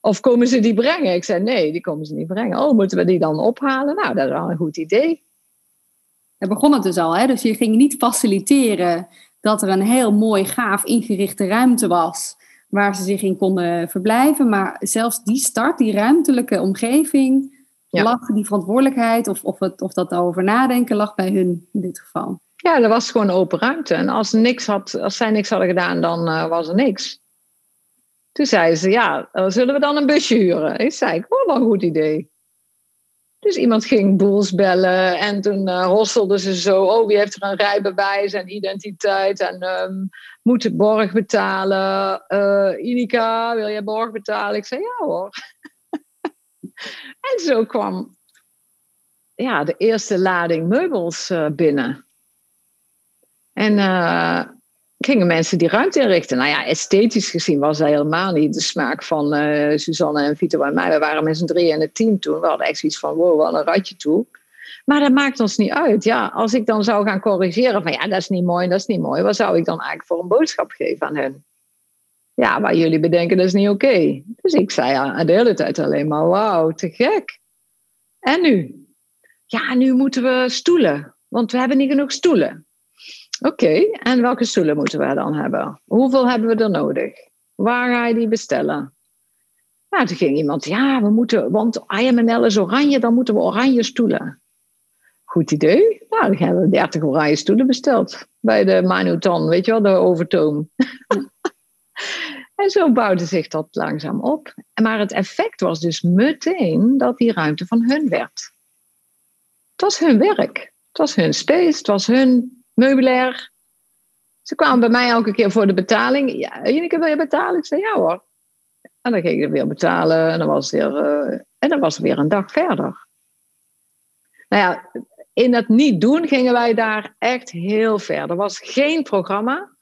Of komen ze die brengen? Ik zei: nee, die komen ze niet brengen. Oh, moeten we die dan ophalen? Nou, dat is wel een goed idee. Daar begon het dus al, hè? Dus je ging niet faciliteren dat er een heel mooi, gaaf ingerichte ruimte was waar ze zich in konden verblijven. Maar zelfs die start, die ruimtelijke omgeving, ja. lag die verantwoordelijkheid of, of, het, of dat over nadenken lag bij hun in dit geval? Ja, er was gewoon open ruimte. En als, niks had, als zij niks hadden gedaan, dan uh, was er niks. Toen zeiden ze, ja, uh, zullen we dan een busje huren? Ik zei, ik, oh, wel een goed idee. Dus iemand ging boels bellen en toen uh, hostelden ze zo, oh, wie heeft er een rijbewijs en identiteit en um, moet het borg betalen? Inika, wil jij borg betalen? Ik zei, ja hoor. En zo kwam ja, de eerste lading meubels uh, binnen. En uh, gingen mensen die ruimte inrichten. Nou ja, esthetisch gezien was dat helemaal niet de smaak van uh, Suzanne en Vito en mij. We waren met z'n drieën in het team toen. We hadden echt zoiets van, wow, wat een ratje toe. Maar dat maakt ons niet uit. Ja, als ik dan zou gaan corrigeren van, ja, dat is niet mooi, dat is niet mooi. Wat zou ik dan eigenlijk voor een boodschap geven aan hen? Ja, maar jullie bedenken dat is niet oké. Dus ik zei de hele tijd alleen maar, wauw, te gek. En nu? Ja, nu moeten we stoelen, want we hebben niet genoeg stoelen. Oké, en welke stoelen moeten we dan hebben? Hoeveel hebben we er nodig? Waar ga je die bestellen? Nou, toen ging iemand, ja, we moeten, want IMNL is oranje, dan moeten we oranje stoelen. Goed idee. Nou, dan hebben we 30 oranje stoelen besteld bij de Manutan, weet je wel, de overtoom. en zo bouwde zich dat langzaam op. Maar het effect was dus meteen dat die ruimte van hun werd. Het was hun werk. Het was hun space, het was hun meubilair. Ze kwamen bij mij elke keer voor de betaling. Ja, Jineke, wil je betalen? Ik zei, ja hoor. En dan ging ik weer betalen en dan was weer, uh, en dan was weer een dag verder. Nou ja, in het niet doen gingen wij daar echt heel ver. Er was geen programma,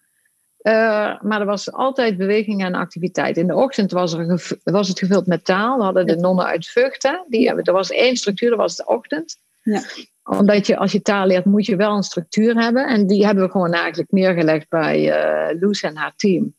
uh, maar er was altijd beweging en activiteit. In de ochtend was, er was het gevuld met taal. We hadden de nonnen uit Vught. Die hebben, er was één structuur, dat was de ochtend. Ja omdat je als je taal leert, moet je wel een structuur hebben. En die hebben we gewoon eigenlijk neergelegd bij uh, Loes en haar team.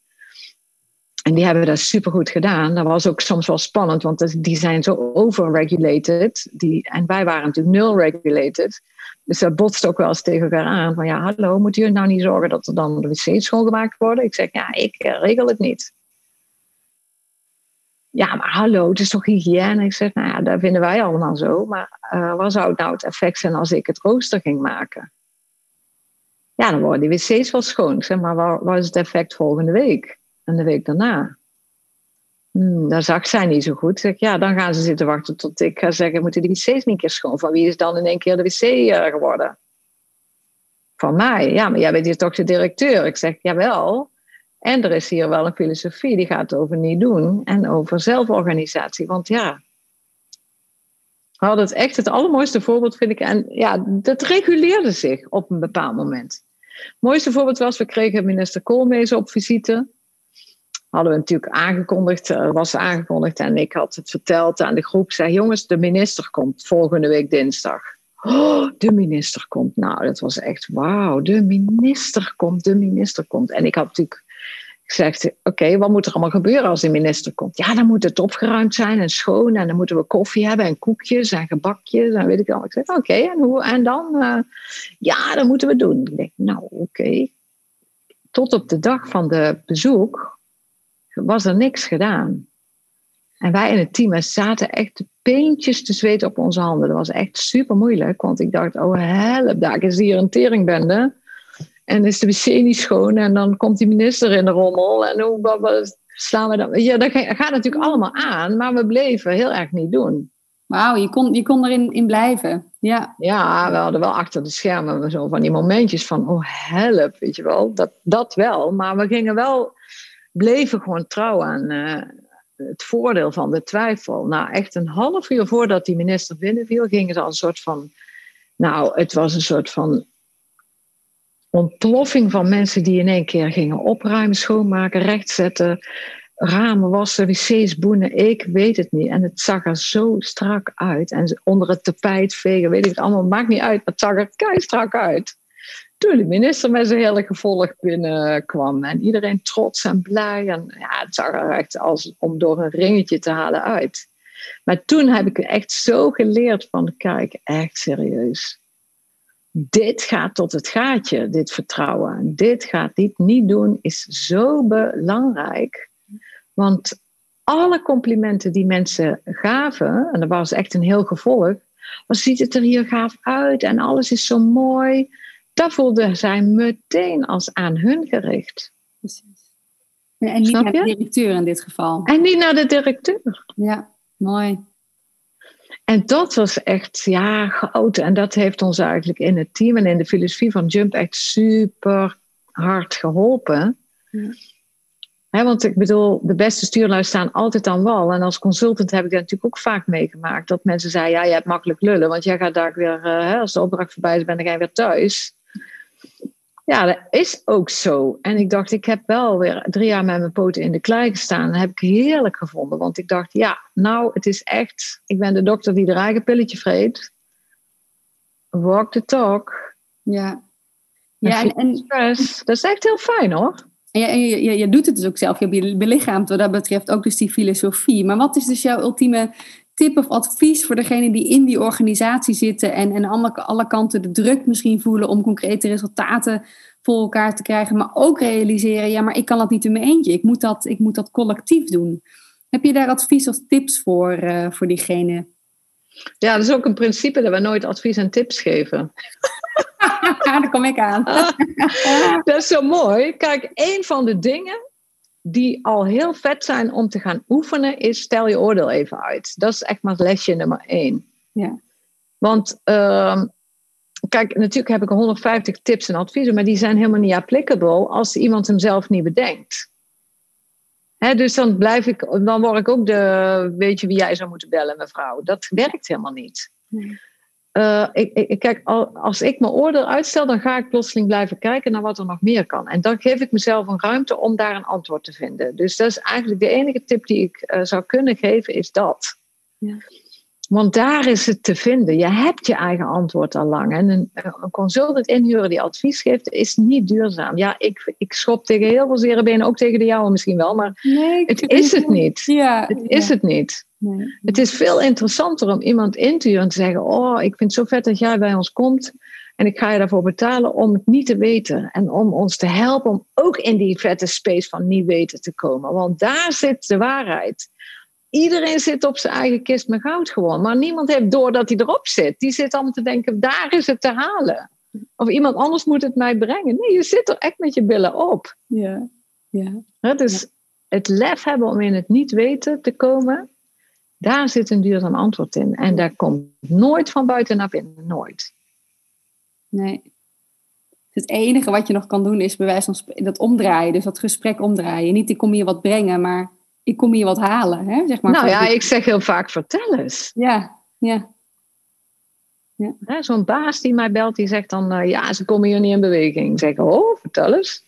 En die hebben dat supergoed gedaan. Dat was ook soms wel spannend, want die zijn zo overregulated. Die, en wij waren natuurlijk nul regulated. Dus dat botst ook wel eens tegen elkaar aan. Van ja, hallo, moet jullie nou niet zorgen dat er dan de wc's schoongemaakt worden? Ik zeg, ja, ik eh, regel het niet. Ja, maar hallo, het is toch hygiëne? Ik zeg, nou ja, dat vinden wij allemaal zo. Maar uh, wat zou nou het effect zijn als ik het rooster ging maken? Ja, dan worden die wc's wel schoon. Zeg, maar wat, wat is het effect volgende week? En de week daarna? Hmm, dat zag zij niet zo goed. Zeg, ja, dan gaan ze zitten wachten tot ik ga zeggen, moeten die wc's niet een keer schoon? Van wie is dan in één keer de wc uh, geworden? Van mij. Ja, maar jij bent hier toch de directeur? Ik zeg, jawel. En er is hier wel een filosofie die gaat over niet doen en over zelforganisatie. Want ja, we hadden het echt het allermooiste voorbeeld, vind ik. En ja, dat reguleerde zich op een bepaald moment. Het mooiste voorbeeld was, we kregen minister Koolmees op visite. Hadden we natuurlijk aangekondigd, was aangekondigd en ik had het verteld aan de groep. Zei, jongens, de minister komt volgende week dinsdag. Oh, de minister komt. Nou, dat was echt wauw. De minister komt, de minister komt. En ik had natuurlijk zegt, oké, wat moet er allemaal gebeuren als de minister komt? Ja, dan moet het opgeruimd zijn en schoon en dan moeten we koffie hebben en koekjes en gebakjes en weet ik al. Ik zeg, oké, en hoe en dan? Uh, ja, dat moeten we doen. Ik denk, nou, oké. Tot op de dag van de bezoek was er niks gedaan. En wij in het team zaten echt de peentjes te zweten op onze handen. Dat was echt super moeilijk, want ik dacht, oh help, daar is hier een teringbende. En is de wc niet schoon en dan komt die minister in de rommel. En hoe wat, slaan we dan? Ja, dat gaat natuurlijk allemaal aan, maar we bleven heel erg niet doen. Wauw, je kon, je kon erin in blijven. Ja. ja, we hadden wel achter de schermen zo van die momentjes van, oh help, weet je wel. Dat, dat wel, maar we gingen wel, bleven gewoon trouw aan uh, het voordeel van de twijfel. Nou, echt een half uur voordat die minister binnenviel, gingen ze al een soort van, nou, het was een soort van ontploffing van mensen die in één keer gingen opruimen, schoonmaken, rechtzetten, ramen wassen, wc's boenen, ik weet het niet. En het zag er zo strak uit. En onder het tapijt vegen, weet ik het allemaal, maakt niet uit, maar het zag er kei strak uit. Toen de minister met zijn hele gevolg binnenkwam en iedereen trots en blij. En ja, het zag er echt als om door een ringetje te halen uit. Maar toen heb ik echt zo geleerd van, kijk, echt serieus dit gaat tot het gaatje, dit vertrouwen. Dit gaat dit niet doen, is zo belangrijk. Want alle complimenten die mensen gaven, en dat was echt een heel gevolg, wat ziet het er hier gaaf uit en alles is zo mooi. Dat voelden zij meteen als aan hun gericht. Precies. en niet naar de directeur in dit geval. En niet naar de directeur. Ja, mooi. En dat was echt, ja, goud. En dat heeft ons eigenlijk in het team en in de filosofie van Jump echt super hard geholpen. want ik bedoel, de beste stuurlui staan altijd aan wal. En als consultant heb ik dat natuurlijk ook vaak meegemaakt. Dat mensen zeiden, ja, je hebt makkelijk lullen. Want jij gaat daar weer, uh, als de opdracht voorbij is, ben dan ga je weer thuis. Ja, dat is ook zo. En ik dacht, ik heb wel weer drie jaar met mijn poten in de klei gestaan. Dat heb ik heerlijk gevonden. Want ik dacht, ja, nou, het is echt... Ik ben de dokter die de eigen pilletje vreet. Walk the talk. Ja. Ja, en, en, stress. Dat is echt heel fijn hoor. En je, je, je, doet het dus ook zelf. Je hebt je belichaamd wat dat betreft ook dus die filosofie. Maar wat is dus jouw ultieme tip of advies voor degene die in die organisatie zitten en, en alle, alle kanten de druk misschien voelen om concrete resultaten voor elkaar te krijgen, maar ook realiseren, ja, maar ik kan dat niet in mijn eentje. Ik moet dat, ik moet dat collectief doen. Heb je daar advies of tips voor, uh, voor diegene? Ja, dat is ook een principe dat we nooit advies en tips geven. Daar kom ik aan. dat is zo mooi. Kijk, een van de dingen die al heel vet zijn om te gaan oefenen, is stel je oordeel even uit. Dat is echt maar lesje nummer één. Ja. Want uh, kijk, natuurlijk heb ik 150 tips en adviezen, maar die zijn helemaal niet applicable als iemand hem zelf niet bedenkt. Hè, dus dan blijf ik, dan word ik ook de, weet je wie jij zou moeten bellen, mevrouw. Dat werkt helemaal niet. Nee. Uh, ik, ik, kijk, als ik mijn oordeel uitstel, dan ga ik plotseling blijven kijken naar wat er nog meer kan. En dan geef ik mezelf een ruimte om daar een antwoord te vinden. Dus dat is eigenlijk de enige tip die ik uh, zou kunnen geven, is dat. Ja. Want daar is het te vinden. Je hebt je eigen antwoord al lang. En een, een consultant inhuren die advies geeft, is niet duurzaam. Ja, ik, ik schop tegen heel veel zere benen, ook tegen de jouwe misschien wel, maar nee, het is het niet. Ja, het is het niet. Nee. Het is veel interessanter om iemand in te huren en te zeggen: Oh, ik vind het zo vet dat jij bij ons komt. En ik ga je daarvoor betalen om het niet te weten. En om ons te helpen om ook in die vette space van niet weten te komen. Want daar zit de waarheid. Iedereen zit op zijn eigen kist met goud gewoon. Maar niemand heeft door dat hij erop zit. Die zit allemaal te denken, daar is het te halen. Of iemand anders moet het mij brengen. Nee, je zit er echt met je billen op. Ja, ja. Het is ja. het lef hebben om in het niet weten te komen. Daar zit een duurzaam antwoord in. En daar komt nooit van buiten naar binnen. Nooit. Nee. Het enige wat je nog kan doen is bij wijze van dat omdraaien. Dus dat gesprek omdraaien. Niet ik kom hier wat brengen, maar ik kom hier wat halen. Hè? Zeg maar, nou ja, ik zeg heel vaak vertel eens. Ja, ja. ja. Zo'n baas die mij belt, die zegt dan, uh, ja, ze komen hier niet in beweging. Ik zeg, oh, vertel eens.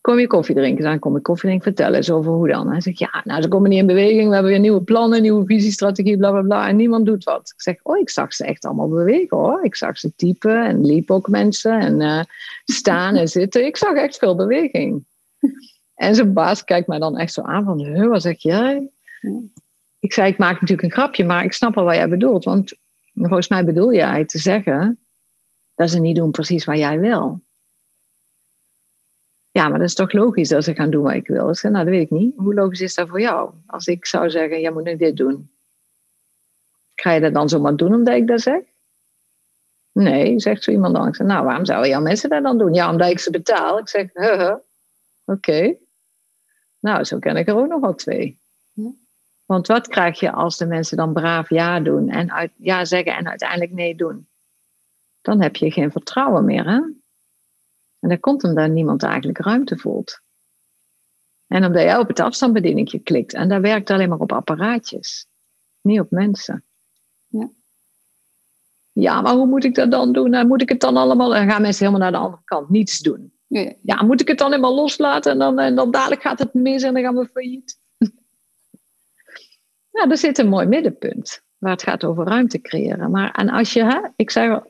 Kom je koffie drinken? Dan kom ik koffie drinken, vertel eens over hoe dan. Hij zegt, ja, nou, ze komen niet in beweging. We hebben weer nieuwe plannen, nieuwe visiestrategie, bla, bla, bla. En niemand doet wat. Ik zeg, oh, ik zag ze echt allemaal bewegen, hoor. Ik zag ze typen en liepen ook mensen en uh, staan en zitten. Ik zag echt veel beweging. En zijn baas kijkt mij dan echt zo aan van, huh, wat zeg jij? Ik zei, ik maak natuurlijk een grapje, maar ik snap al wat jij bedoelt. Want volgens mij bedoel jij te zeggen dat ze niet doen precies wat jij wil. Ja, maar dat is toch logisch dat ze gaan doen wat ik wil. Ik zei, nou, dat weet ik niet. Hoe logisch is dat voor jou? Als ik zou zeggen, jij moet nu dit doen. Ga je dat dan zomaar doen omdat ik dat zeg? Nee, zegt zo iemand dan. Ik zeg, nou, waarom zouden jouw mensen dat dan doen? Ja, omdat ik ze betaal. Ik zeg, huh, huh. oké. Nou, zo ken ik er ook nog wel twee. Ja. Want wat krijg je als de mensen dan braaf ja doen en uit, ja zeggen en uiteindelijk nee doen? Dan heb je geen vertrouwen meer, hè? En dat komt omdat niemand eigenlijk ruimte voelt. En omdat jij op het afstandsbedieningje klikt. En dat werkt alleen maar op apparaatjes. Niet op mensen. Ja. Ja, maar hoe moet ik dat dan doen? Nou, moet ik het dan allemaal... Dan gaan mensen helemaal naar de andere kant. Niets doen. Ja, moet ik het dan helemaal loslaten? En dan, en dan dadelijk gaat het mis en dan gaan we failliet. Nou, er zit een mooi middenpunt. Waar het gaat over ruimte creëren. Maar en als je... Hè, ik zeg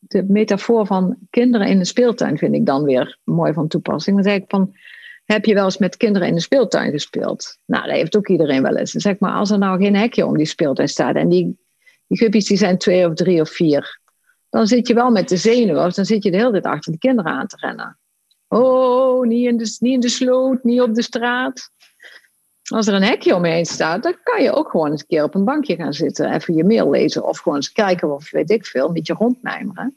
de metafoor van kinderen in de speeltuin vind ik dan weer mooi van toepassing. Dan zeg ik van, heb je wel eens met kinderen in de speeltuin gespeeld? Nou, dat heeft ook iedereen wel eens. Dan zeg maar, als er nou geen hekje om die speeltuin staat en die, die die zijn twee of drie of vier, dan zit je wel met de zenuwen, dan zit je de hele tijd achter de kinderen aan te rennen. Oh, niet in de, niet in de sloot, niet op de straat. Als er een hekje omheen staat, dan kan je ook gewoon eens een keer op een bankje gaan zitten, even je mail lezen of gewoon eens kijken of weet ik veel, een beetje rondmijmeren.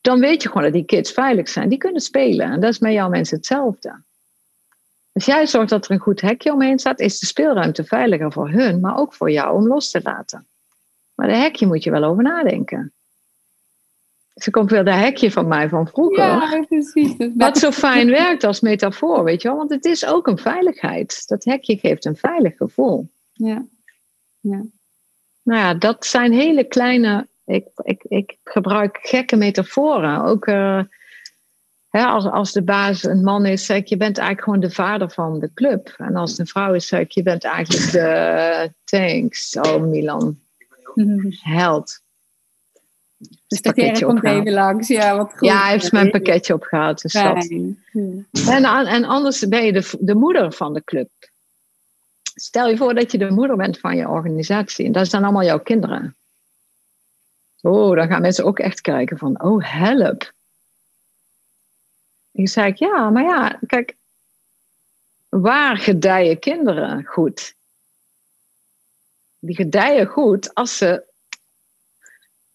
Dan weet je gewoon dat die kids veilig zijn. Die kunnen spelen en dat is met jouw mensen hetzelfde. Als jij zorgt dat er een goed hekje omheen staat, is de speelruimte veiliger voor hun, maar ook voor jou om los te laten. Maar de hekje moet je wel over nadenken. Ze komt weer dat hekje van mij van vroeger. Ja, precies. Dus Wat zo fijn werkt als metafoor, weet je wel. Want het is ook een veiligheid. Dat hekje geeft een veilig gevoel. Ja. ja. Nou ja, dat zijn hele kleine... Ik, ik, ik gebruik gekke metaforen. Ook uh, hè, als, als de baas een man is, zeg ik... je bent eigenlijk gewoon de vader van de club. En als het een vrouw is, zeg ik... je bent eigenlijk de... Thanks, oh Milan. Held. Dus Terre komt even langs. Ja, wat goed. Ja, hij heeft mijn pakketje opgehaald. Dus dat. En, en anders ben je de, de moeder van de club. Stel je voor dat je de moeder bent van je organisatie. En dat zijn allemaal jouw kinderen. Oh, dan gaan mensen ook echt kijken van, oh, help. Ik zei, ja, maar ja, kijk, waar gedijen kinderen goed? Die gedijen goed als ze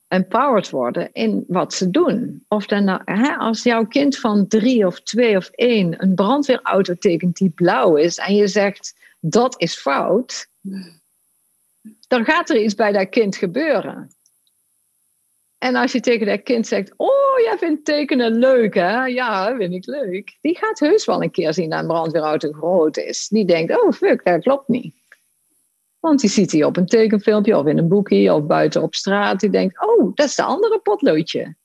empowered worden in wat ze doen. Of dan, nou, hè, als jouw kind van drie of twee of één een brandweerauto tekent die blauw is en je zegt dat is fout, dan gaat er iets bij dat kind gebeuren. En als je tegen dat kind zegt: Oh, jij vindt tekenen leuk, hè? Ja, vind ik leuk. Die gaat heus wel een keer zien dat een brandweerauto groot is. Die denkt: Oh, fuck, dat klopt niet. Want die ziet hij op een tekenfilmpje of in een boekje of buiten op straat. Die denkt, oh, dat is de andere potloodje.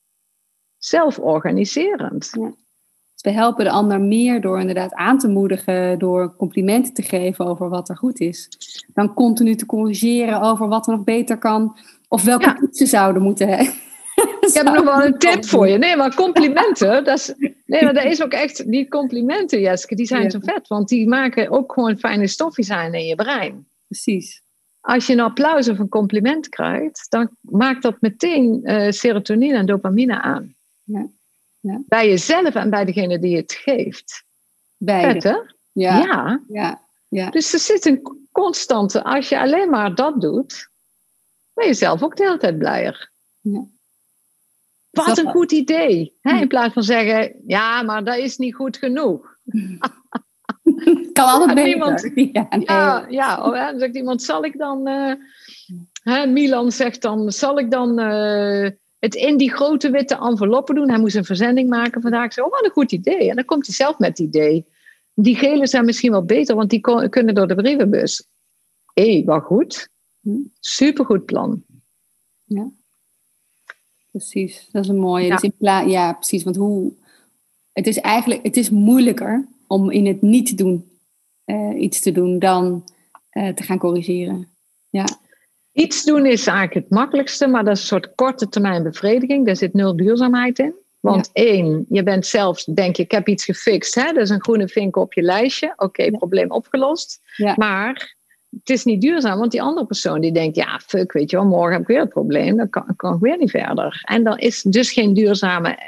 Zelforganiserend. Ja. Dus we helpen de ander meer door inderdaad aan te moedigen, door complimenten te geven over wat er goed is. Dan continu te corrigeren over wat er nog beter kan. Of welke ja. zouden moeten hebben. Ik heb nog wel een tip voor je. Nee, maar complimenten, dat is, nee, maar dat is ook echt, die complimenten, Jeske, die zijn ja. zo vet. Want die maken ook gewoon fijne stofjes aan in je brein precies. Als je een applaus of een compliment krijgt, dan maakt dat meteen uh, serotonine en dopamine aan. Ja. Ja. Bij jezelf en bij degene die het geeft. Beide. ja. ja. Ja. Dus er zit een constante, als je alleen maar dat doet, ben je zelf ook de hele tijd blijer. Ja. Wat een goed idee. Hè? In plaats van zeggen, ja, maar dat is niet goed genoeg. kan altijd beter. Iemand, ja, nee. ja, ja, dan zegt iemand, zal ik dan... Uh, hè, Milan zegt dan, zal ik dan uh, het in die grote witte enveloppen doen? Hij moest een verzending maken vandaag. Ik zei, oh, wat een goed idee. En dan komt hij zelf met het idee. Die gele zijn misschien wel beter, want die kunnen door de brievenbus. Hé, hey, wat goed. Hm. Supergoed plan. Ja. Precies, dat is een mooie. Ja. Dus in ja, precies. Want hoe... Het is eigenlijk het is moeilijker om in het niet doen uh, iets te doen dan uh, te gaan corrigeren. Ja. Iets doen is eigenlijk het makkelijkste, maar dat is een soort korte termijn bevrediging. Daar zit nul duurzaamheid in. Want ja. één, je bent zelfs, denk je, ik heb iets gefixt. Hè? Dat is een groene vink op je lijstje. Oké, okay, ja. probleem opgelost. Ja. Maar het is niet duurzaam, want die andere persoon die denkt, ja, fuck, weet je wel, morgen heb ik weer het probleem, dan kan, kan ik weer niet verder. En dan is dus geen duurzame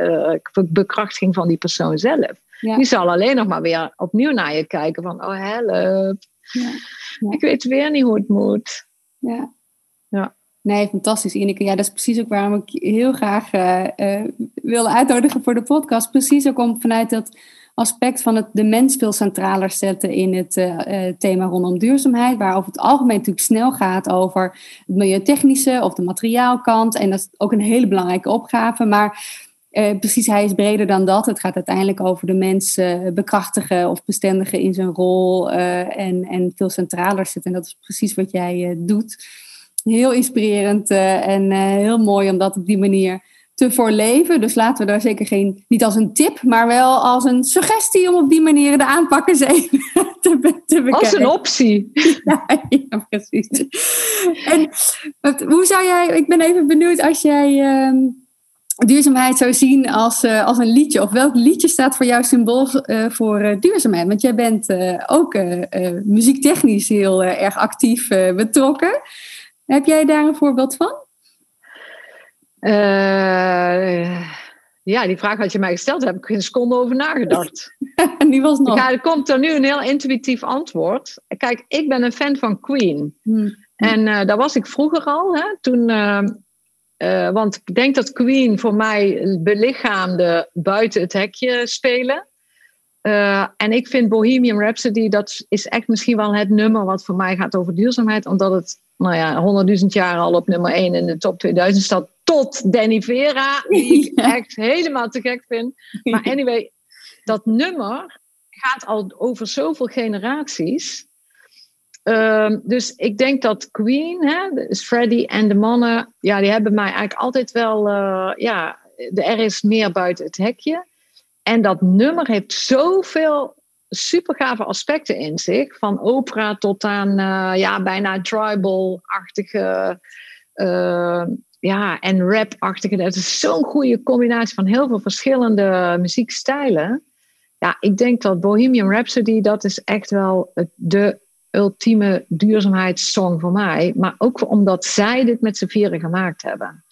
uh, uh, bekrachtiging van die persoon zelf. Ja. Die zal alleen nog maar weer opnieuw naar je kijken van, oh help, ja. Ik weet weer niet hoe het moet. Ja. Ja. Nee, fantastisch Ineke. Ja, dat is precies ook waarom ik heel graag uh, uh, wilde uitnodigen voor de podcast. Precies ook om vanuit dat aspect van het de mens veel centraler zetten in het uh, thema rondom duurzaamheid, waar over het algemeen natuurlijk snel gaat over het milieutechnische of de materiaalkant. En dat is ook een hele belangrijke opgave. Maar uh, precies, hij is breder dan dat. Het gaat uiteindelijk over de mens uh, bekrachtigen of bestendigen in zijn rol uh, en, en veel centraler zitten. En dat is precies wat jij doet. Heel inspirerend en heel mooi om dat op die manier te voorleven. Dus laten we daar zeker geen, niet als een tip, maar wel als een suggestie om op die manier de aanpakken te, te bekijken. Als een optie. Ja, ja precies. En hoe zou jij, ik ben even benieuwd als jij ehm, duurzaamheid zou zien als, uh, als een liedje? Of welk liedje staat voor jou symbool uh, voor uh, duurzaamheid? Want jij bent ook muziektechnisch heel erg actief betrokken. Heb jij daar een voorbeeld van? ja, die vraag had je mij gesteld, daar heb ik geen seconde over nagedacht. die was nog. Ja, er komt er nu een heel intuïtief antwoord. Kijk, ik ben een fan van Queen. Hmm. En dat was ik vroeger al. Hè, toen uh, want ik denk dat Queen voor mij belichaamde buiten het hekje spelen. Uh, en ik vind Bohemian Rhapsody, dat is echt misschien wel het nummer wat voor mij gaat over duurzaamheid. Omdat het, nou ja, honderdduizend jaar al op nummer 1 in de top 2000 staat. tot Danny Vera, die ik echt helemaal te gek vind. Maar anyway, dat nummer gaat al over zoveel generaties. Ehm, dus ik denk dat Queen, hè, dus Freddie en de mannen, ja, die hebben mij eigenlijk altijd wel, uh, ja, er is meer buiten het hekje. En dat nummer heeft zoveel super gave aspecten in zich. Van opera tot aan uh, ja, bijna tribal-achtige uh, ja, en rap-achtige. Dat is zo'n goede combinatie van heel veel verschillende muziekstijlen. Ja, ik denk dat Bohemian Rhapsody, dat is echt wel de ultieme duurzaamheidssong voor mij. Maar ook omdat zij dit met z'n vieren gemaakt hebben.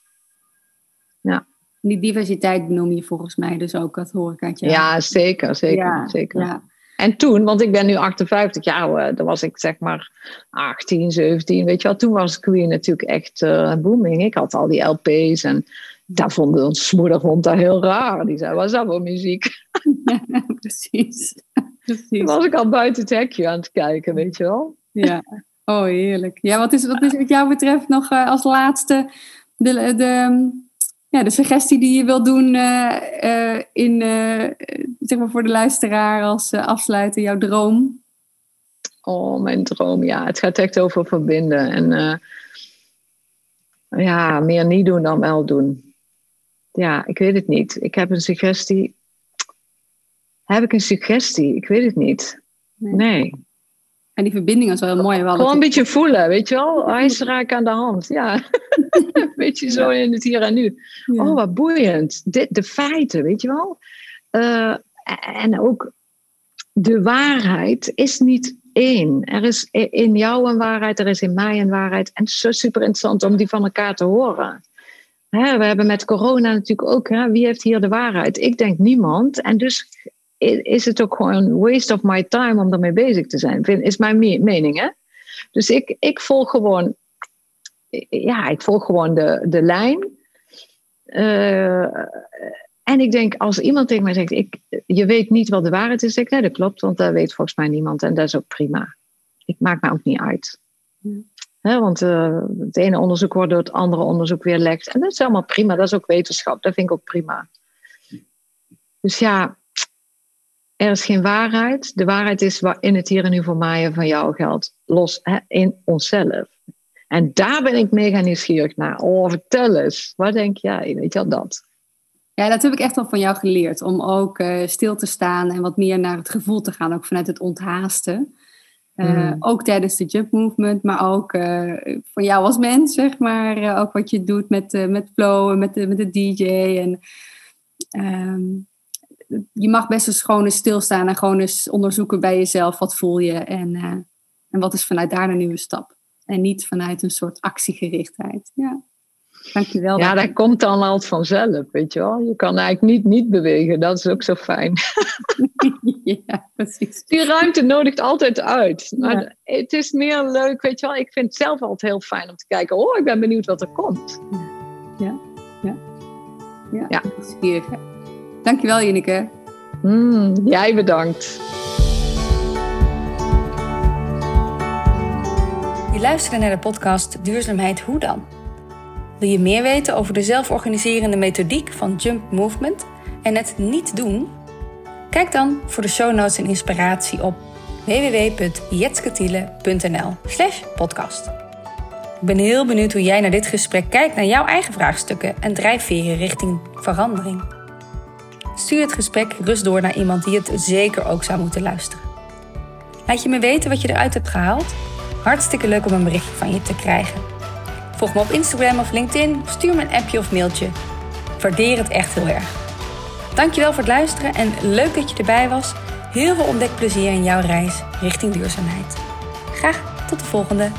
Ja. Die diversiteit benoem je volgens mij dus ook, dat hoor ik uit jou. Ja, zeker, zeker, zeker. Ja. En toen, want ik ben nu 58 jaar, dan was ik zeg maar 18, 17, weet je wel. Toen was Queen natuurlijk echt uh, booming. Ik had al die LP's en daar vond ons moeder vond dat heel raar. Die zei, wat is dat voor muziek? Ja, precies. Precies. Toen was ik al buiten het hekje aan het kijken, weet je wel. Ja, oh heerlijk. Ja, wat is, wat is wat jou betreft nog uh, als laatste de, de, ja, de suggestie die je wil doen uh, in, zeg maar voor de luisteraar als afsluiten, jouw droom? Oh, mijn droom, ja. Het gaat echt over verbinden. En ja, meer niet doen dan wel doen. Ja, ik weet het niet. Ik heb een suggestie. Heb ik een suggestie? Ik weet het niet. Nee. En die verbinding is wel heel mooi. Gewoon een beetje voelen, weet je wel? IJsraak aan de hand, ja. een beetje zo in het hier en nu. Oh, wat boeiend. De, de feiten, weet je wel? Uh, en ook de waarheid is niet één. Er is in jou een waarheid, er is in mij een waarheid. En zo super interessant om die van elkaar te horen. Hè, we hebben met corona natuurlijk ook, hè, wie heeft hier de waarheid? Ik denk niemand. En dus is het ook gewoon waste of my time om ermee bezig te zijn. Is mijn mening, hè? Dus ik, ik volg gewoon, ja, ik volg gewoon de, de lijn. Uh, en ik denk, als iemand tegen mij zegt, ik, je weet niet wat de waarheid is, ik, nee, dat klopt, want dat weet volgens mij niemand en dat is ook prima. Ik maak me ook niet uit. want uh, het ene onderzoek wordt door het andere onderzoek weer lekt. En dat is allemaal prima, dat is ook wetenschap, dat vind ik ook prima. Dus ja, er is geen waarheid. De waarheid is wat in het hier en nu voor mij en van jou geldt. Los in onszelf. En daar ben ik mega nieuwsgierig naar. Oh, vertel eens. Wat denk jij? Weet je dat? Ja, dat heb ik echt wel van jou geleerd. Om ook uh, stil te staan en wat meer naar het gevoel te gaan. Ook vanuit het onthaasten. Uh, Ook tijdens de jump movement, maar ook uh, voor jou als mens, zeg maar. ook wat je doet met, met flow en met de, met de DJ. En um, je mag best eens gewoon eens stilstaan en gewoon eens onderzoeken bij jezelf. Wat voel je en, en wat is vanuit daar een nieuwe stap. En niet vanuit een soort actiegerichtheid. Ja. Dankjewel. Ja, dat komt dan altijd vanzelf, weet je wel. Je kan eigenlijk niet niet bewegen, dat is ook zo fijn. ja, precies. Die ruimte nodigt altijd uit. Maar het is meer leuk, weet je wel. Ik vind het zelf altijd heel fijn om te kijken. Oh, ik ben benieuwd wat er komt. Ja, ja. Ja, ja. is Dankjewel, Jinneke. Mm, jij bedankt. Je luisterde naar de podcast Duurzaamheid Hoe dan? Wil je meer weten over de zelforganiserende methodiek van Jump Movement en het niet doen? Kijk dan voor de show notes en inspiratie op www.jetsketiele.nl podcast. Ik ben heel benieuwd hoe jij naar dit gesprek kijkt naar jouw eigen vraagstukken en drijfveren richting verandering. Stuur het gesprek rust door naar iemand die het zeker ook zou moeten luisteren. Laat je me weten wat je eruit hebt gehaald. Hartstikke leuk om een berichtje van je te krijgen. Volg me op Instagram of LinkedIn. Stuur me een appje of mailtje. Waardeer het echt heel erg. Dankjewel voor het luisteren en leuk dat je erbij was. Heel veel ontdekplezier in jouw reis richting duurzaamheid. Graag tot de volgende.